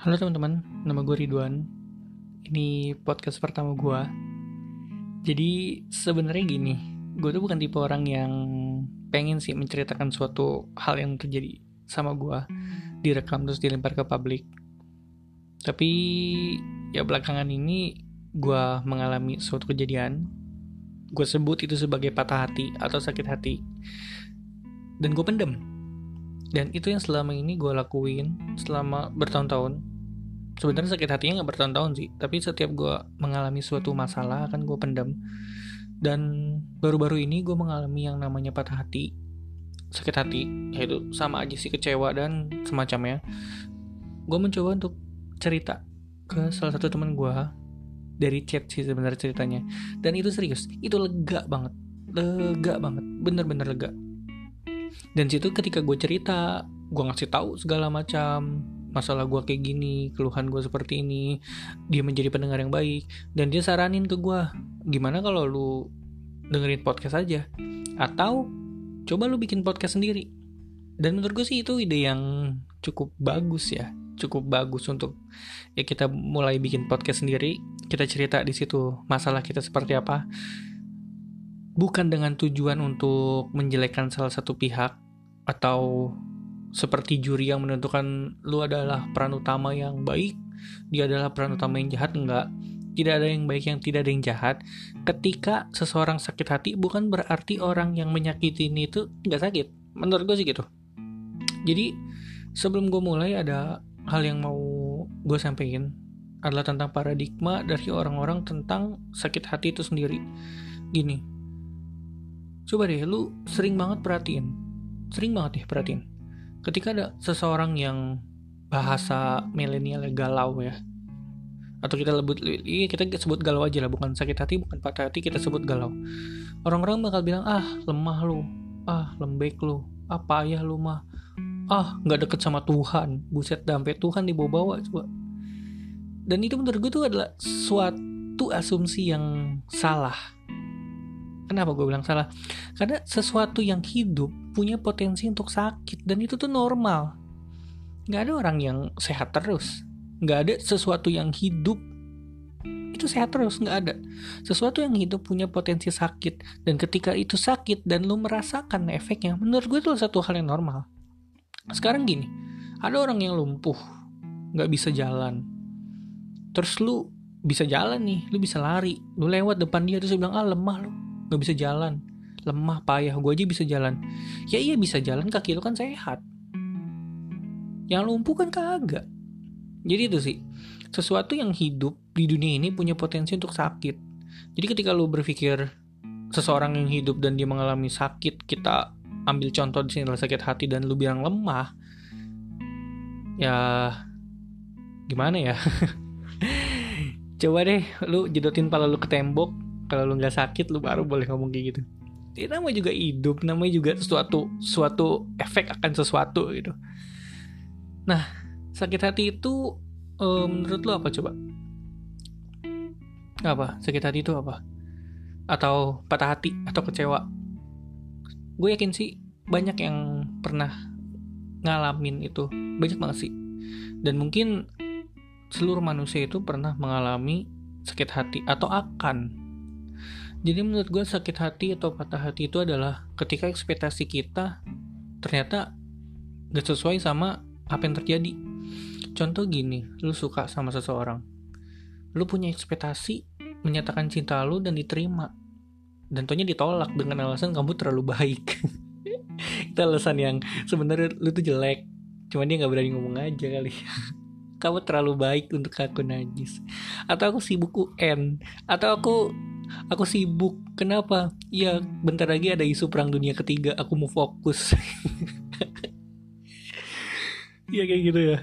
Halo teman-teman, nama gue Ridwan. Ini podcast pertama gue. Jadi sebenarnya gini, gue tuh bukan tipe orang yang pengen sih menceritakan suatu hal yang terjadi sama gue direkam terus dilempar ke publik. Tapi ya belakangan ini gue mengalami suatu kejadian. Gue sebut itu sebagai patah hati atau sakit hati. Dan gue pendem dan itu yang selama ini gue lakuin selama bertahun-tahun sebenarnya sakit hatinya nggak bertahun-tahun sih tapi setiap gue mengalami suatu masalah kan gue pendam. Dan baru-baru ini gue mengalami yang namanya patah hati sakit hati yaitu sama aja sih kecewa dan semacamnya. Gue mencoba untuk cerita ke salah satu teman gue dari chat sih sebenarnya ceritanya. Dan itu serius itu lega banget lega banget bener-bener lega. Dan situ ketika gue cerita gue ngasih tahu segala macam masalah gue kayak gini keluhan gue seperti ini dia menjadi pendengar yang baik dan dia saranin ke gue gimana kalau lu dengerin podcast aja? Atau coba lu bikin podcast sendiri. Dan menurut gue sih itu ide yang cukup bagus ya cukup bagus untuk ya kita mulai bikin podcast sendiri kita cerita di situ masalah kita seperti apa. Bukan dengan tujuan untuk menjelekkan salah satu pihak atau seperti juri yang menentukan lu adalah peran utama yang baik, dia adalah peran utama yang jahat enggak. Tidak ada yang baik yang tidak ada yang jahat. Ketika seseorang sakit hati bukan berarti orang yang menyakiti ini itu nggak sakit. Menurut gue sih gitu. Jadi sebelum gue mulai ada hal yang mau gue sampaikan adalah tentang paradigma dari orang-orang tentang sakit hati itu sendiri. Gini, coba deh lu sering banget perhatiin, sering banget deh perhatiin ketika ada seseorang yang bahasa milenial galau ya atau kita lebut iya kita sebut galau aja lah bukan sakit hati bukan patah hati kita sebut galau. Orang-orang bakal bilang ah lemah lu ah lembek lu apa ya lu mah ah nggak deket sama Tuhan buset sampai Tuhan dibawa-bawa coba. Dan itu menurut gue tuh adalah suatu asumsi yang salah Kenapa gue bilang salah? Karena sesuatu yang hidup punya potensi untuk sakit dan itu tuh normal. Gak ada orang yang sehat terus. Gak ada sesuatu yang hidup itu sehat terus nggak ada sesuatu yang hidup punya potensi sakit dan ketika itu sakit dan lu merasakan efeknya menurut gue itu satu hal yang normal sekarang gini ada orang yang lumpuh nggak bisa jalan terus lu bisa jalan nih lu bisa lari lu lewat depan dia terus bilang ah lemah lu nggak bisa jalan. Lemah payah. Gue aja bisa jalan. Ya iya bisa jalan. Kaki lu kan sehat. Yang lumpuh kan kagak. Jadi itu sih sesuatu yang hidup di dunia ini punya potensi untuk sakit. Jadi ketika lu berpikir seseorang yang hidup dan dia mengalami sakit kita ambil contoh di sini adalah sakit hati dan lu bilang lemah ya gimana ya? Coba deh lu jedotin pala lu ke tembok kalau lu nggak sakit lu baru boleh ngomong kayak gitu. Itu namanya juga hidup namanya juga suatu suatu efek akan sesuatu gitu. Nah sakit hati itu um, menurut lu apa coba? Apa? Sakit hati itu apa? Atau patah hati atau kecewa? Gue yakin sih banyak yang pernah ngalamin itu. Banyak banget sih. Dan mungkin seluruh manusia itu pernah mengalami sakit hati atau akan jadi menurut gue sakit hati atau patah hati itu adalah ketika ekspektasi kita ternyata gak sesuai sama apa yang terjadi. Contoh gini, lu suka sama seseorang. Lu punya ekspektasi menyatakan cinta lu dan diterima. Dan tentunya ditolak dengan alasan kamu terlalu baik. itu alasan yang sebenarnya lu tuh jelek. Cuman dia gak berani ngomong aja kali. kamu terlalu baik untuk aku najis. Atau aku sibuk UN. Atau aku aku sibuk. Kenapa? Ya bentar lagi ada isu perang dunia ketiga. Aku mau fokus. Ya kayak gitu ya.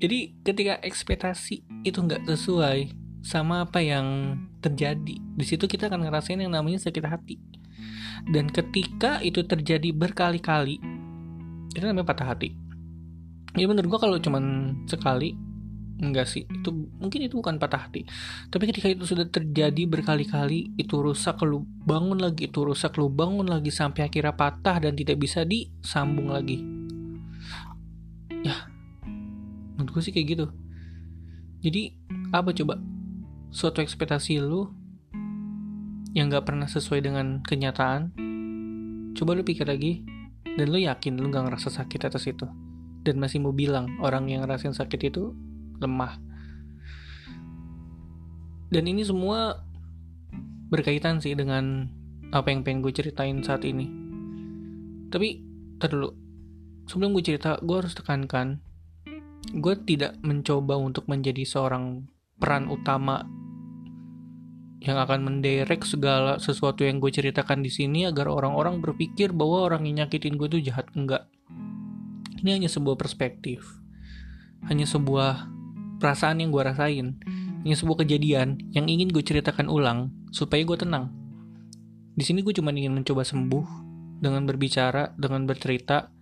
Jadi ketika ekspektasi itu nggak sesuai sama apa yang terjadi di situ kita akan ngerasain yang namanya sakit hati. Dan ketika itu terjadi berkali-kali itu namanya patah hati. Ya menurut gua kalau cuman sekali enggak sih itu mungkin itu bukan patah hati. Tapi ketika itu sudah terjadi berkali-kali itu rusak lu bangun lagi itu rusak lu bangun lagi sampai akhirnya patah dan tidak bisa disambung lagi. Ya menurut gue sih kayak gitu. Jadi apa coba? Suatu ekspektasi lu yang gak pernah sesuai dengan kenyataan coba lu pikir lagi dan lu yakin lu gak ngerasa sakit atas itu. Dan masih mau bilang orang yang ngerasain sakit itu lemah. Dan ini semua berkaitan sih dengan apa yang pengen gue ceritain saat ini. Tapi terlalu sebelum gue cerita gue harus tekankan gue tidak mencoba untuk menjadi seorang peran utama yang akan menderek segala sesuatu yang gue ceritakan di sini agar orang-orang berpikir bahwa orang yang nyakitin gue itu jahat. Enggak. Ini hanya sebuah perspektif. Hanya sebuah perasaan yang gue rasain hanya sebuah kejadian yang ingin gue ceritakan ulang supaya gue tenang di sini gue cuma ingin mencoba sembuh dengan berbicara, dengan bercerita.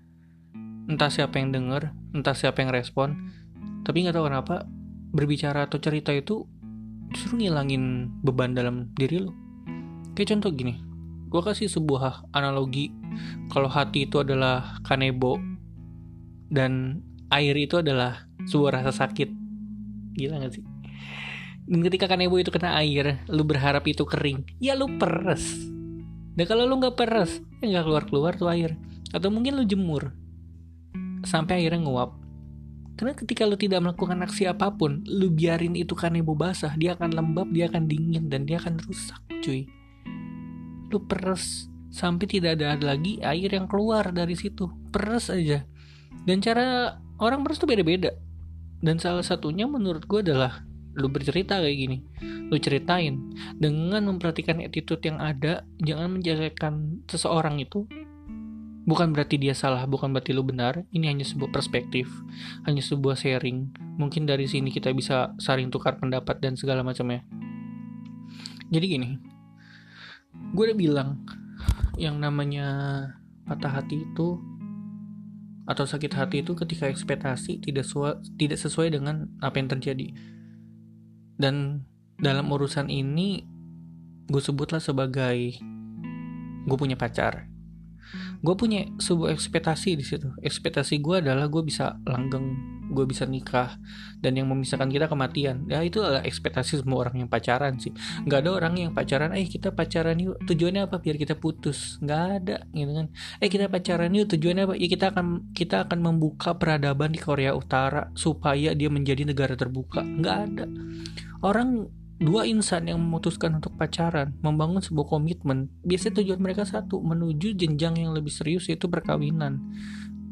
Entah siapa yang denger, entah siapa yang respon. Tapi nggak tahu kenapa berbicara atau cerita itu justru ngilangin beban dalam diri lo. Kayak contoh gini, gue kasih sebuah analogi kalau hati itu adalah kanebo dan air itu adalah sebuah rasa sakit. Gila gak sih? Dan ketika kanebo itu kena air, lu berharap itu kering, ya lu peres dan kalau lu nggak peres, ya nggak keluar-keluar tuh air. Atau mungkin lu jemur sampai airnya nguap. Karena ketika lu tidak melakukan aksi apa pun, lu biarin itu kanebo basah, dia akan lembab, dia akan dingin, dan dia akan rusak, cuy. Lu peres sampai tidak ada lagi air yang keluar dari situ. Peres aja. Dan cara orang peres tuh beda-beda. Dan salah satunya menurut gue adalah lu bercerita kayak gini. Lu ceritain dengan memperhatikan attitude yang ada jangan menjelekan seseorang itu. Bukan berarti dia salah bukan berarti lu benar. Ini hanya sebuah perspektif hanya sebuah sharing. Mungkin dari sini kita bisa saling tukar pendapat dan segala macamnya. Jadi gini gue udah bilang yang namanya patah hati itu atau sakit hati itu ketika ekspektasi tidak sesuai, tidak sesuai dengan apa yang terjadi. Dan dalam urusan ini gue sebutlah sebagai gue punya pacar gue punya sebuah ekspektasi di situ. Ekspektasi gue adalah gue bisa langgeng gue bisa nikah dan yang memisahkan kita kematian. Ya itu adalah ekspektasi semua orang yang pacaran sih. Nggak ada orang yang pacaran eh kita pacaran yuk tujuannya apa? Biar kita putus. Nggak ada gitu kan. Eh kita pacaran yuk tujuannya apa? Ya kita akan kita akan membuka peradaban di Korea Utara supaya dia menjadi negara terbuka. Nggak ada. Orang dua insan yang memutuskan untuk pacaran, membangun sebuah komitmen, biasanya tujuan mereka satu, menuju jenjang yang lebih serius yaitu perkawinan.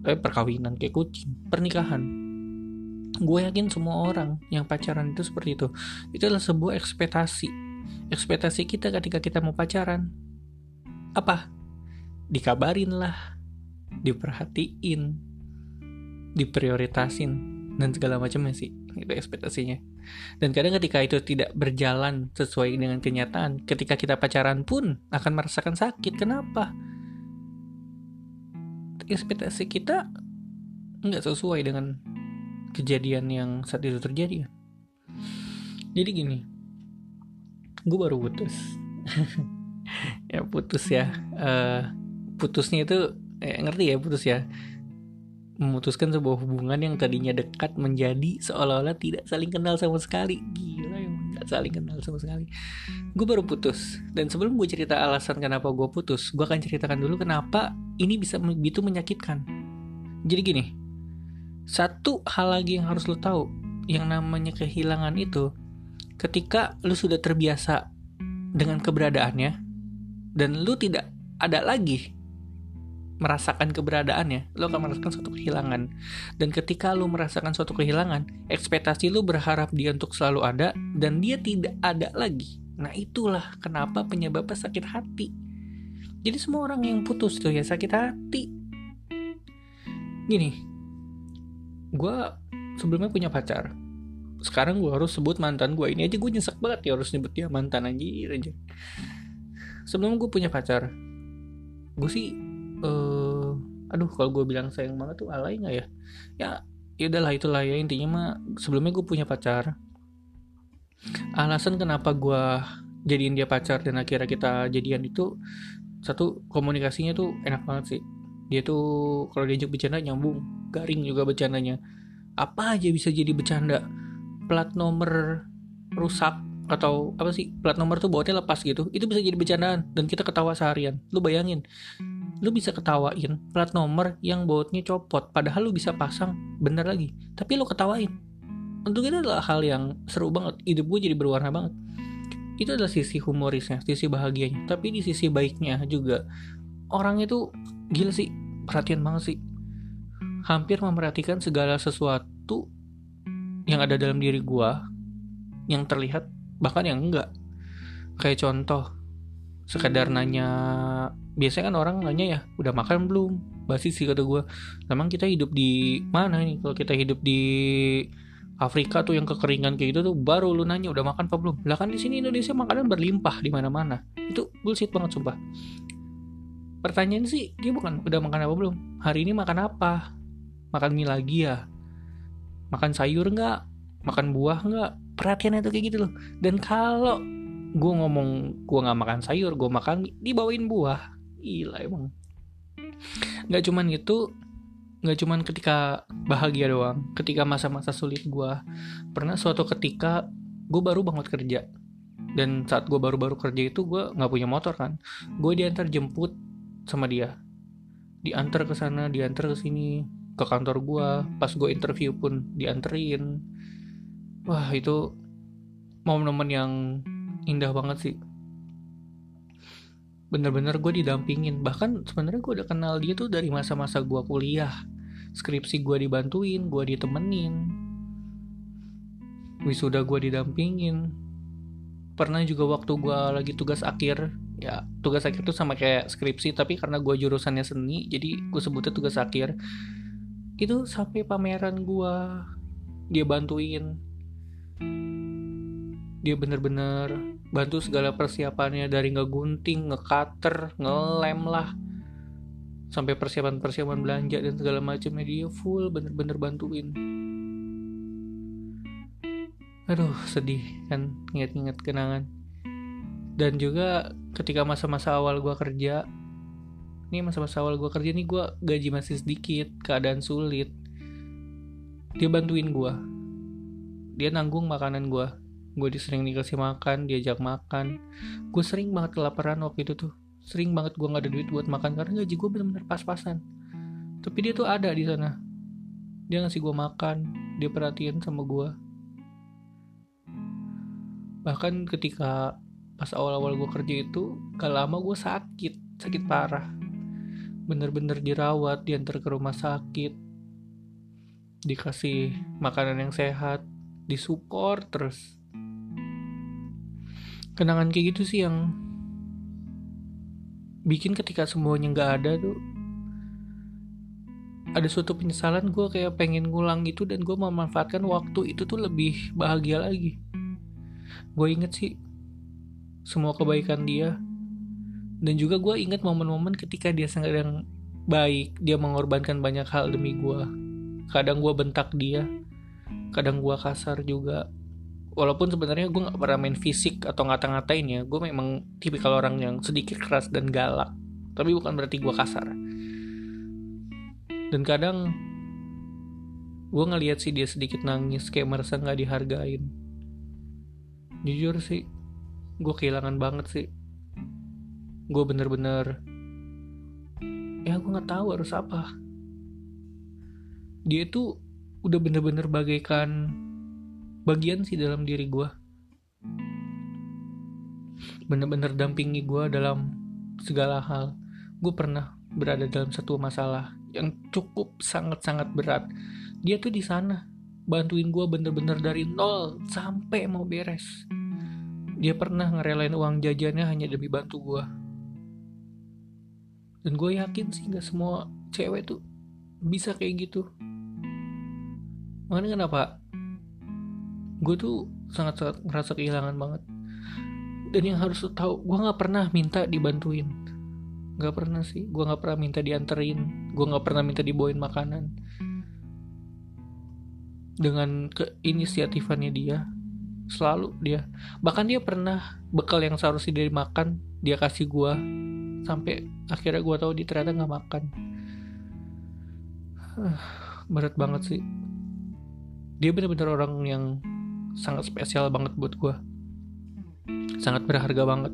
Eh, perkawinan kayak kucing, pernikahan. Gue yakin semua orang yang pacaran itu seperti itu. Itu adalah sebuah ekspektasi. Ekspektasi kita ketika kita mau pacaran. Apa? Dikabarin lah, diperhatiin, diprioritasin, dan segala macamnya sih. Itu ekspektasinya dan kadang ketika itu tidak berjalan sesuai dengan kenyataan, ketika kita pacaran pun akan merasakan sakit. Kenapa? Ekspektasi kita nggak sesuai dengan kejadian yang saat itu terjadi. Jadi gini, gue baru putus. ya putus ya. Uh, putusnya itu eh, ngerti ya putus ya memutuskan sebuah hubungan yang tadinya dekat menjadi seolah-olah tidak saling kenal sama sekali. Gila yang nggak saling kenal sama sekali. Gue baru putus dan sebelum gue cerita alasan kenapa gue putus gue akan ceritakan dulu kenapa ini bisa begitu menyakitkan. Jadi gini satu hal lagi yang harus lo tahu yang namanya kehilangan itu ketika lo sudah terbiasa dengan keberadaannya dan lo tidak ada lagi merasakan keberadaannya, lo akan merasakan suatu kehilangan. Dan ketika lo merasakan suatu kehilangan, ekspektasi lo berharap dia untuk selalu ada dan dia tidak ada lagi. Nah itulah kenapa penyebabnya sakit hati. Jadi semua orang yang putus tuh ya sakit hati. Gini, gue sebelumnya punya pacar. Sekarang gue harus sebut mantan gue ini aja gue nyesek banget ya harus nyebut dia mantan anjir aja. Sebelum gue punya pacar, gue sih uh, aduh kalau gue bilang sayang banget tuh alay nggak ya? Ya ya udahlah itulah ya. Intinya mah sebelumnya gue punya pacar. Alasan kenapa gue jadiin dia pacar dan akhirnya kita jadian itu satu komunikasinya tuh enak banget sih. Dia tuh kalau diajak bercanda nyambung garing juga bercandanya. Apa aja bisa jadi bercanda? Plat nomor rusak atau apa sih? Plat nomor tuh bautnya lepas gitu. Itu bisa jadi bercandaan dan kita ketawa seharian. Lu bayangin lu bisa ketawain plat nomor yang bautnya copot padahal lu bisa pasang bener lagi. Tapi lu ketawain. Untuk itu adalah hal yang seru banget. Hidup gue jadi berwarna banget. Itu adalah sisi humorisnya sisi bahagianya. Tapi di sisi baiknya juga orang itu gila sih. Perhatian banget sih. Hampir memperhatikan segala sesuatu yang ada dalam diri gue yang terlihat bahkan yang enggak. Kayak contoh sekedar nanya biasanya kan orang nanya ya udah makan belum? Basi sih kata gue memang kita hidup di mana nih kalau kita hidup di Afrika tuh yang kekeringan kayak gitu tuh baru lu nanya udah makan apa belum? Lah kan di sini Indonesia makanan berlimpah di mana-mana. Itu bullshit banget sumpah. Pertanyaan sih dia bukan udah makan apa belum? Hari ini makan apa? Makan mie lagi ya. Makan sayur nggak? Makan buah nggak? Perhatian itu kayak gitu loh. Dan kalau gue ngomong gue nggak makan sayur gue makan dibawain buah. Gila emang. Nggak cuman gitu nggak cuman ketika bahagia doang ketika masa-masa sulit gue pernah suatu ketika gue baru banget kerja. Dan saat gue baru-baru kerja itu gue nggak punya motor kan. Gue diantar jemput sama dia. Diantar ke sana diantar ke sini ke kantor gue pas gue interview pun dianterin. Wah itu momen-momen yang indah banget sih. Bener-bener gue didampingin. Bahkan sebenarnya gue udah kenal dia tuh dari masa-masa gue kuliah. Skripsi gue dibantuin gue ditemenin. Wisuda gue didampingin. Pernah juga waktu gue lagi tugas akhir ya tugas akhir tuh sama kayak skripsi tapi karena gue jurusannya seni jadi gue sebutnya tugas akhir. Itu sampai pameran gue dia bantuin. Dia bener-bener bantu segala persiapannya dari ngegunting, ngekater, ngelem lah. Sampai persiapan-persiapan belanja dan segala macamnya dia full bener-bener bantuin. Aduh sedih kan inget-inget kenangan. Dan juga ketika masa-masa awal gue kerja ini masa-masa awal gue kerja nih gue gaji masih sedikit keadaan sulit. Dia bantuin gue dia nanggung makanan gue gue sering dikasih makan diajak makan. Gue sering banget kelaparan waktu itu tuh. Sering banget gue nggak ada duit buat makan karena gaji gue bener-bener pas-pasan. Tapi dia tuh ada di sana. Dia ngasih gue makan dia perhatian sama gue bahkan ketika pas awal-awal gue kerja itu gak lama gue sakit sakit parah. Bener-bener dirawat diantar ke rumah sakit. Dikasih makanan yang sehat disupport terus kenangan kayak gitu sih yang bikin ketika semuanya nggak ada tuh ada suatu penyesalan gue kayak pengen ngulang itu dan gue memanfaatkan waktu itu tuh lebih bahagia lagi. Gue inget sih semua kebaikan dia dan juga gue inget momen-momen ketika dia yang baik dia mengorbankan banyak hal demi gue kadang gue bentak dia kadang gue kasar juga walaupun sebenarnya gue nggak pernah main fisik atau ngata-ngatain ya gue memang tipikal orang yang sedikit keras dan galak. Tapi bukan berarti gue kasar. Dan kadang gue ngeliat sih dia sedikit nangis kayak merasa nggak dihargain. Jujur sih gue kehilangan banget sih. Gue bener-bener ya gue nggak tahu harus apa. Dia itu udah bener-bener bagaikan bagian sih dalam diri gue bener-bener dampingi gue dalam segala hal. Gue pernah berada dalam satu masalah yang cukup sangat-sangat berat. Dia tuh di sana bantuin gue bener-bener dari nol sampai mau beres. Dia pernah ngerelain uang jajannya hanya demi bantu gue dan gue yakin sih gak semua cewek tuh bisa kayak gitu. Makanya kenapa gue tuh sangat-sangat merasa kehilangan banget. Dan yang harus tahu gue nggak pernah minta dibantuin. Nggak pernah sih. Gue nggak pernah minta dianterin. Gue nggak pernah minta dibawain makanan. Dengan keinisiatifannya dia selalu dia. Bahkan dia pernah bekal yang seharusnya dia makan dia kasih gue sampai akhirnya gue tahu dia ternyata nggak makan. Berat banget sih. Dia bener-bener orang yang sangat spesial banget buat gue sangat berharga banget.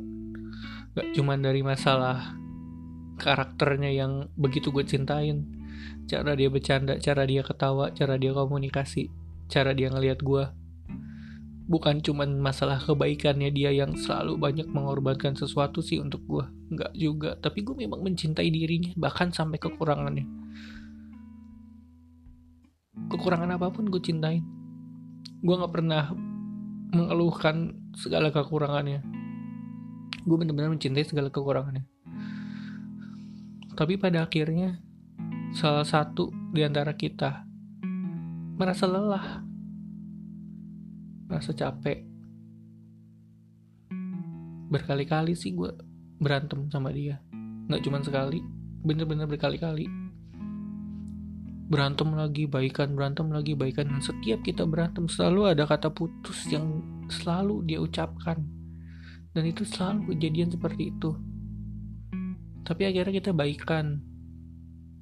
Gak cuman dari masalah karakternya yang begitu gue cintain cara dia bercanda cara dia ketawa cara dia komunikasi cara dia ngelihat gue bukan cuman masalah kebaikannya dia yang selalu banyak mengorbankan sesuatu sih untuk gue nggak juga tapi gue memang mencintai dirinya bahkan sampai kekurangannya. Kekurangan apa pun gue cintain gue nggak pernah mengeluhkan segala kekurangannya. Gue benar-benar mencintai segala kekurangannya. Tapi pada akhirnya salah satu di antara kita merasa lelah merasa capek. Berkali-kali sih gue berantem sama dia. Nggak cuma sekali bener-bener berkali-kali berantem lagi baikan berantem lagi baikan. Dan setiap kita berantem selalu ada kata putus yang selalu dia ucapkan. Dan itu selalu kejadian seperti itu. Tapi akhirnya kita baikan.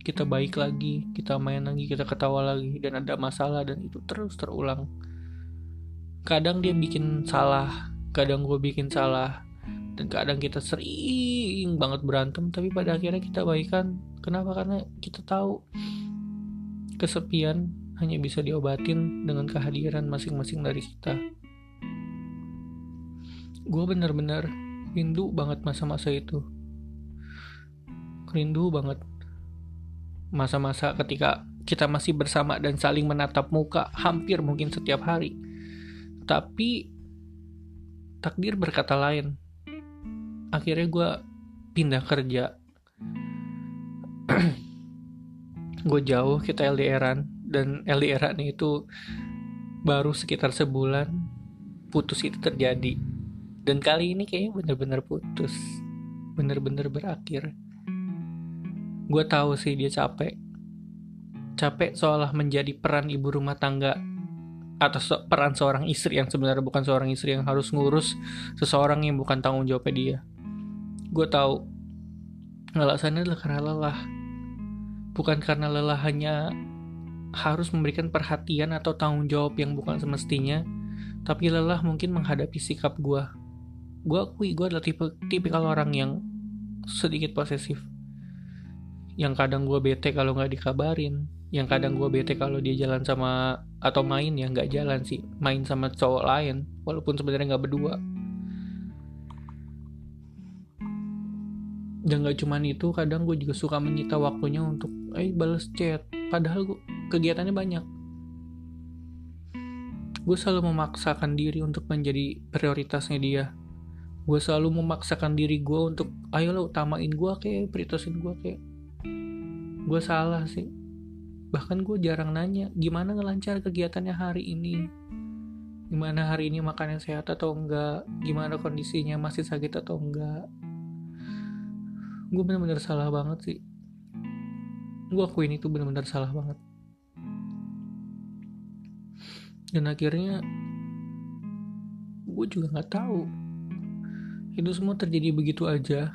Kita baik lagi kita main lagi kita ketawa lagi dan ada masalah dan itu terus terulang. Kadang dia bikin salah kadang gue bikin salah dan kadang kita sering banget berantem tapi pada akhirnya kita baikan. Kenapa? Karena kita tahu kesepian hanya bisa diobatin dengan kehadiran masing-masing dari kita. Gue bener-bener rindu banget masa-masa itu. Rindu banget masa-masa ketika kita masih bersama dan saling menatap muka hampir mungkin setiap hari. Tapi takdir berkata lain. Akhirnya gue pindah kerja gue jauh kita LDRan dan LDRan itu baru sekitar sebulan putus itu terjadi. Dan kali ini kayaknya bener-bener putus. Bener-bener berakhir. Gue tahu sih dia capek. Capek seolah menjadi peran ibu rumah tangga atau se peran seorang istri yang sebenarnya bukan seorang istri yang harus ngurus seseorang yang bukan tanggung jawabnya dia. Gue tahu. Alasannya adalah karena lelah. Bukan karena lelah hanya harus memberikan perhatian atau tanggung jawab yang bukan semestinya, tapi lelah mungkin menghadapi sikap gue. Gue akui gue adalah tipe tipikal orang yang sedikit posesif. Yang kadang gue bete kalau nggak dikabarin, yang kadang gue bete kalau dia jalan sama atau main ya nggak jalan sih main sama cowok lain walaupun sebenarnya nggak berdua dan nggak cuman itu kadang gue juga suka menyita waktunya untuk eh balas chat. Padahal gue kegiatannya banyak. Gue selalu memaksakan diri untuk menjadi prioritasnya dia. Gue selalu memaksakan diri gue untuk ayo lo utamain gue kayak prioritasin gue kayak gue salah sih. Bahkan gue jarang nanya gimana ngelancar kegiatannya hari ini? Gimana hari ini makannya sehat atau enggak? Gimana kondisinya? Masih sakit atau enggak? Gue bener-bener salah banget sih gue akuin itu bener-bener salah banget. Dan akhirnya gue juga nggak tahu. Itu semua terjadi begitu aja.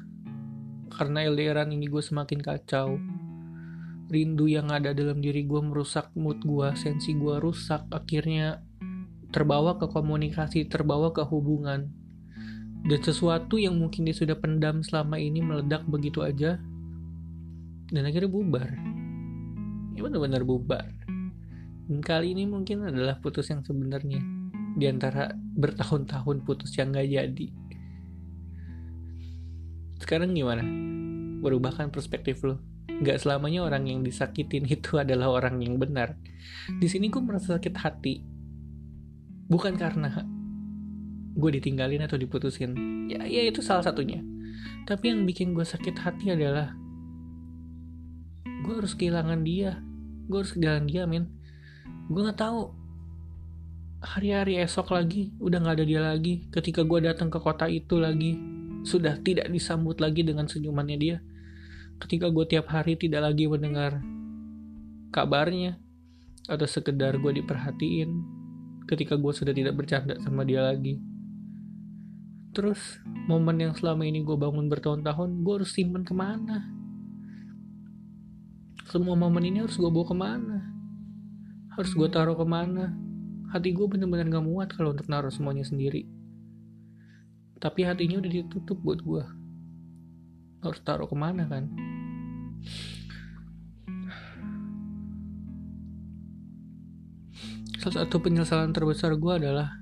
Karena LDRan ini gue semakin kacau. Rindu yang ada dalam diri gue merusak mood gue, sensi gue rusak, akhirnya terbawa ke komunikasi, terbawa ke hubungan. Dan sesuatu yang mungkin dia sudah pendam selama ini meledak begitu aja, dan akhirnya bubar. Ya benar-benar bubar. Dan kali ini mungkin adalah putus yang sebenarnya, di antara bertahun-tahun putus yang gak jadi. Sekarang gimana? Berubahkan perspektif lo? nggak selamanya orang yang disakitin itu adalah orang yang benar. Di sini gue merasa sakit hati, bukan karena gue ditinggalin atau diputusin. Ya, ya itu salah satunya. Tapi yang bikin gue sakit hati adalah gue harus kehilangan dia. Gue harus kehilangan dia, men. Gue nggak tahu hari-hari esok lagi udah nggak ada dia lagi. Ketika gue datang ke kota itu lagi, sudah tidak disambut lagi dengan senyumannya dia ketika gue tiap hari tidak lagi mendengar kabarnya atau sekedar gue diperhatiin ketika gue sudah tidak bercanda sama dia lagi terus momen yang selama ini gue bangun bertahun-tahun gue harus simpen ke mana semua momen ini harus gue bawa ke mana? Harus gue taruh ke mana? Hati gue bener-bener gak muat kalau untuk naruh semuanya sendiri. Tapi hatinya udah ditutup buat gue harus taruh ke mana kan? Salah satu penyesalan terbesar gue adalah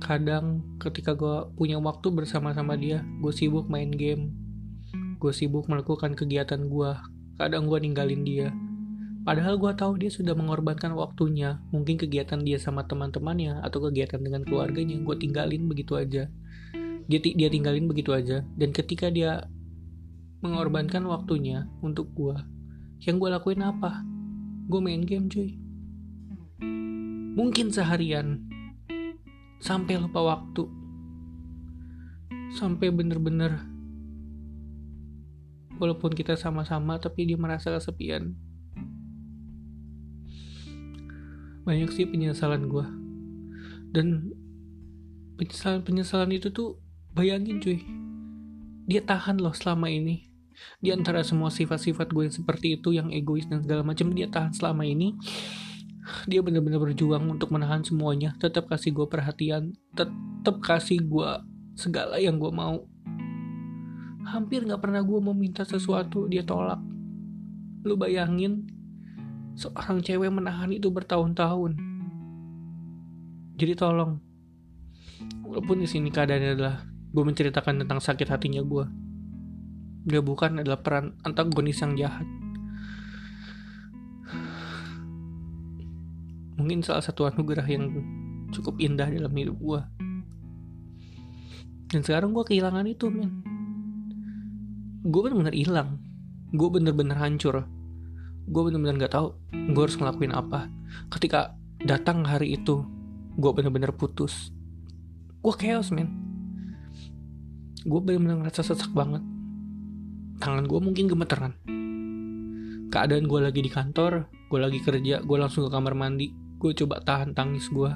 kadang ketika gue punya waktu bersama-sama dia gue sibuk main game. Gue sibuk melakukan kegiatan gue kadang gue ninggalin dia Padahal gue tahu dia sudah mengorbankan waktunya, mungkin kegiatan dia sama teman-temannya atau kegiatan dengan keluarganya, gue tinggalin begitu aja. Dia dia tinggalin begitu aja. Dan ketika dia mengorbankan waktunya untuk gue, yang gue lakuin apa? Gue main game cuy. Mungkin seharian sampai lupa waktu, sampai bener-bener walaupun kita sama-sama tapi dia merasa kesepian. Banyak sih penyesalan gue dan penyesalan penyesalan itu tuh bayangin cuy. Dia tahan loh selama ini. Di antara semua sifat-sifat gue yang seperti itu yang egois dan segala macam dia tahan selama ini. Dia benar-benar berjuang untuk menahan semuanya. Tetap kasih gue perhatian. Tetap kasih gue segala yang gue mau hampir nggak pernah gue mau minta sesuatu dia tolak lu bayangin seorang cewek menahan itu bertahun-tahun. Jadi tolong, walaupun di sini keadaannya adalah gue menceritakan tentang sakit hatinya gue, dia bukan adalah peran antagonis yang jahat. Mungkin salah satu anugerah yang cukup indah dalam hidup gue. Dan sekarang gue kehilangan itu, men. Gue bener-bener hilang. Gue bener-bener hancur. Gue bener-bener gak tahu gue harus ngelakuin apa. Ketika datang hari itu gue bener-bener putus. Gue chaos men. Gue bener-bener ngerasa sesak banget. Tangan gue mungkin gemeteran. Keadaan gue lagi di kantor gue lagi kerja gue langsung ke kamar mandi. Gue coba tahan tangis gue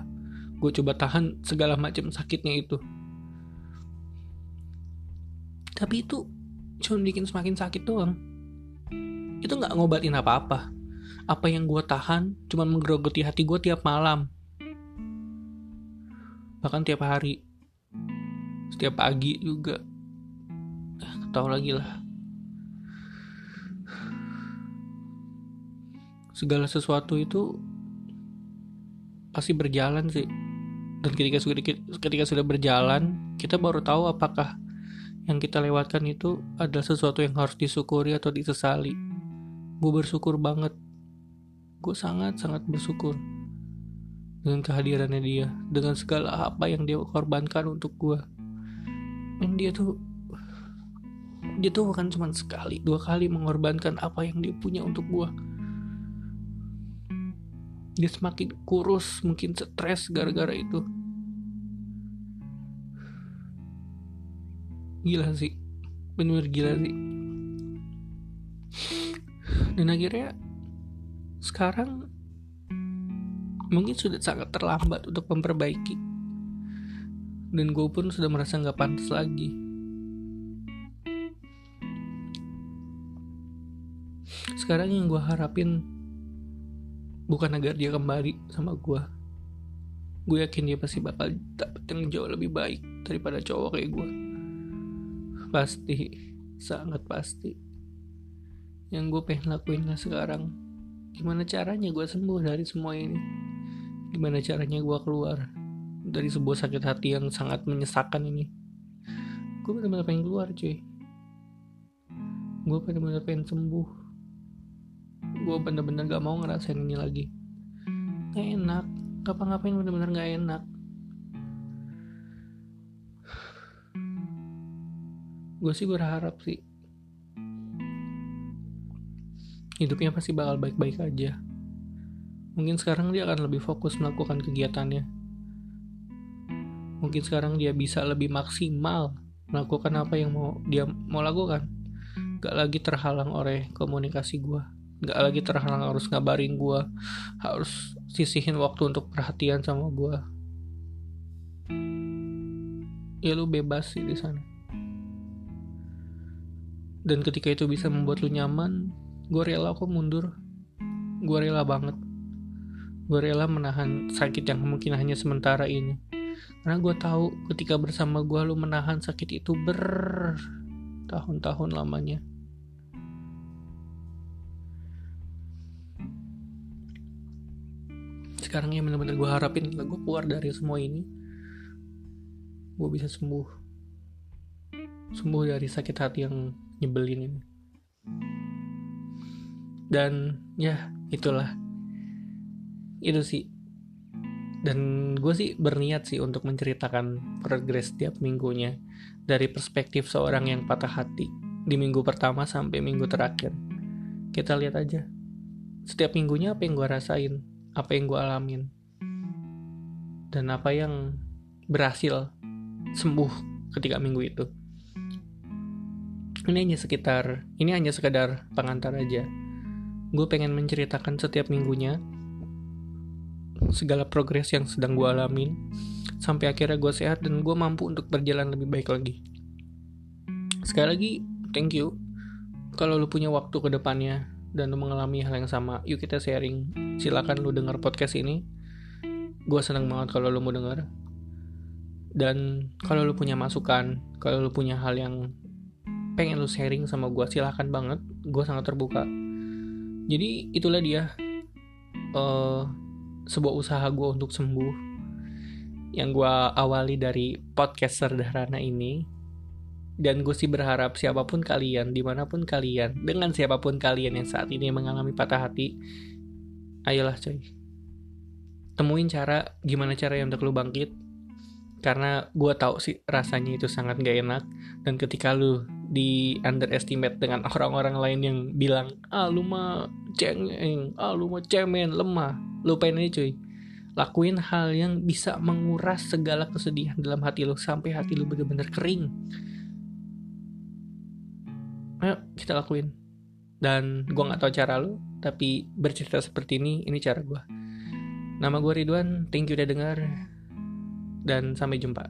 gue coba tahan segala macam sakitnya itu. Tapi itu cuma bikin semakin sakit doang. Itu nggak ngobatin apa-apa. Apa yang gue tahan cuma menggerogoti hati gue tiap malam. Bahkan tiap hari. Setiap pagi juga. Eh, tahu lagi lah. Segala sesuatu itu pasti berjalan sih. Dan ketika ketika sudah berjalan kita baru tahu apakah yang kita lewatkan itu adalah sesuatu yang harus disyukuri atau disesali. Gue bersyukur banget. Gue sangat sangat bersyukur dengan kehadirannya dia dengan segala apa yang dia korbankan untuk gue dan dia tuh dia tuh bukan cuma sekali dua kali mengorbankan apa yang dia punya untuk gue dia semakin kurus mungkin stres gara-gara itu gila sih. Bener-bener gila sih. Dan akhirnya sekarang mungkin sudah sangat terlambat untuk memperbaiki. Dan gue pun sudah merasa nggak pantas lagi. Sekarang yang gue harapin bukan agar dia kembali sama gue. Gue yakin dia pasti bakal dapet yang jauh lebih baik daripada cowok kayak gue pasti. Sangat pasti. Yang gue pengen lakuin lah sekarang. Gimana caranya gue sembuh dari semua ini? Gimana caranya gue keluar dari sebuah sakit hati yang sangat menyesakan ini? Gue benar-benar pengen keluar cuy. Gue benar-benar pengen sembuh. Gue benar-benar gak mau ngerasain ini lagi. Gak enak. Ngapa-ngapain benar-benar gak enak gue sih berharap sih hidupnya pasti bakal baik-baik aja. Mungkin sekarang dia akan lebih fokus melakukan kegiatannya. Mungkin sekarang dia bisa lebih maksimal melakukan apa yang mau dia mau lakukan. Gak lagi terhalang oleh komunikasi gue. Gak lagi terhalang harus ngabarin gue. Harus sisihin waktu untuk perhatian sama gue. Ya lu bebas sih di sana. Dan ketika itu bisa membuat lu nyaman, gue rela kok mundur. Gue rela banget. Gue rela menahan sakit yang mungkin hanya sementara ini. Karena gue tahu ketika bersama gue lu menahan sakit itu bertahun-tahun lamanya. Sekarang yang benar-benar gue harapin gue keluar dari semua ini. Gue bisa sembuh. Sembuh dari sakit hati yang nyebelin ini. Dan ya itulah. Itu sih. Dan gue sih berniat sih untuk menceritakan progres tiap minggunya dari perspektif seorang yang patah hati di minggu pertama sampai minggu terakhir. Kita lihat aja. Setiap minggunya apa yang gue rasain apa yang gue alamin dan apa yang berhasil sembuh ketika minggu itu ini hanya sekitar ini hanya sekedar pengantar aja. Gue pengen menceritakan setiap minggunya segala progres yang sedang gue alamin sampai akhirnya gue sehat dan gue mampu untuk berjalan lebih baik lagi. Sekali lagi thank you. Kalau lu punya waktu ke depannya dan lu mengalami hal yang sama yuk kita sharing. Silakan lu denger podcast ini. Gue seneng banget kalau lu mau denger. Dan kalau lu punya masukan kalau lu punya hal yang pengen lu sharing sama gue silahkan banget. Gue sangat terbuka. Jadi itulah dia uh, sebuah usaha gue untuk sembuh. Yang gue awali dari podcast sederhana ini. Dan gue sih berharap siapa pun kalian di mana pun kalian dengan siapa pun kalian yang saat ini mengalami patah hati ayolah coy. Temuin cara gimana cara yang untuk lu bangkit. Karena gue tahu sih rasanya itu sangat gak enak. Dan ketika lu di underestimate dengan orang-orang lain yang bilang ah lu mah cengeng ah lu mah cemen lemah. Lupain aja cuy. Lakuin hal yang bisa menguras segala kesedihan dalam hati lu sampai hati lu bener-bener kering. Ayo kita lakuin. Dan gue nggak tahu cara lu tapi bercerita seperti ini ini cara gue nama gue Ridwan thank you udah dengar dan sampai jumpa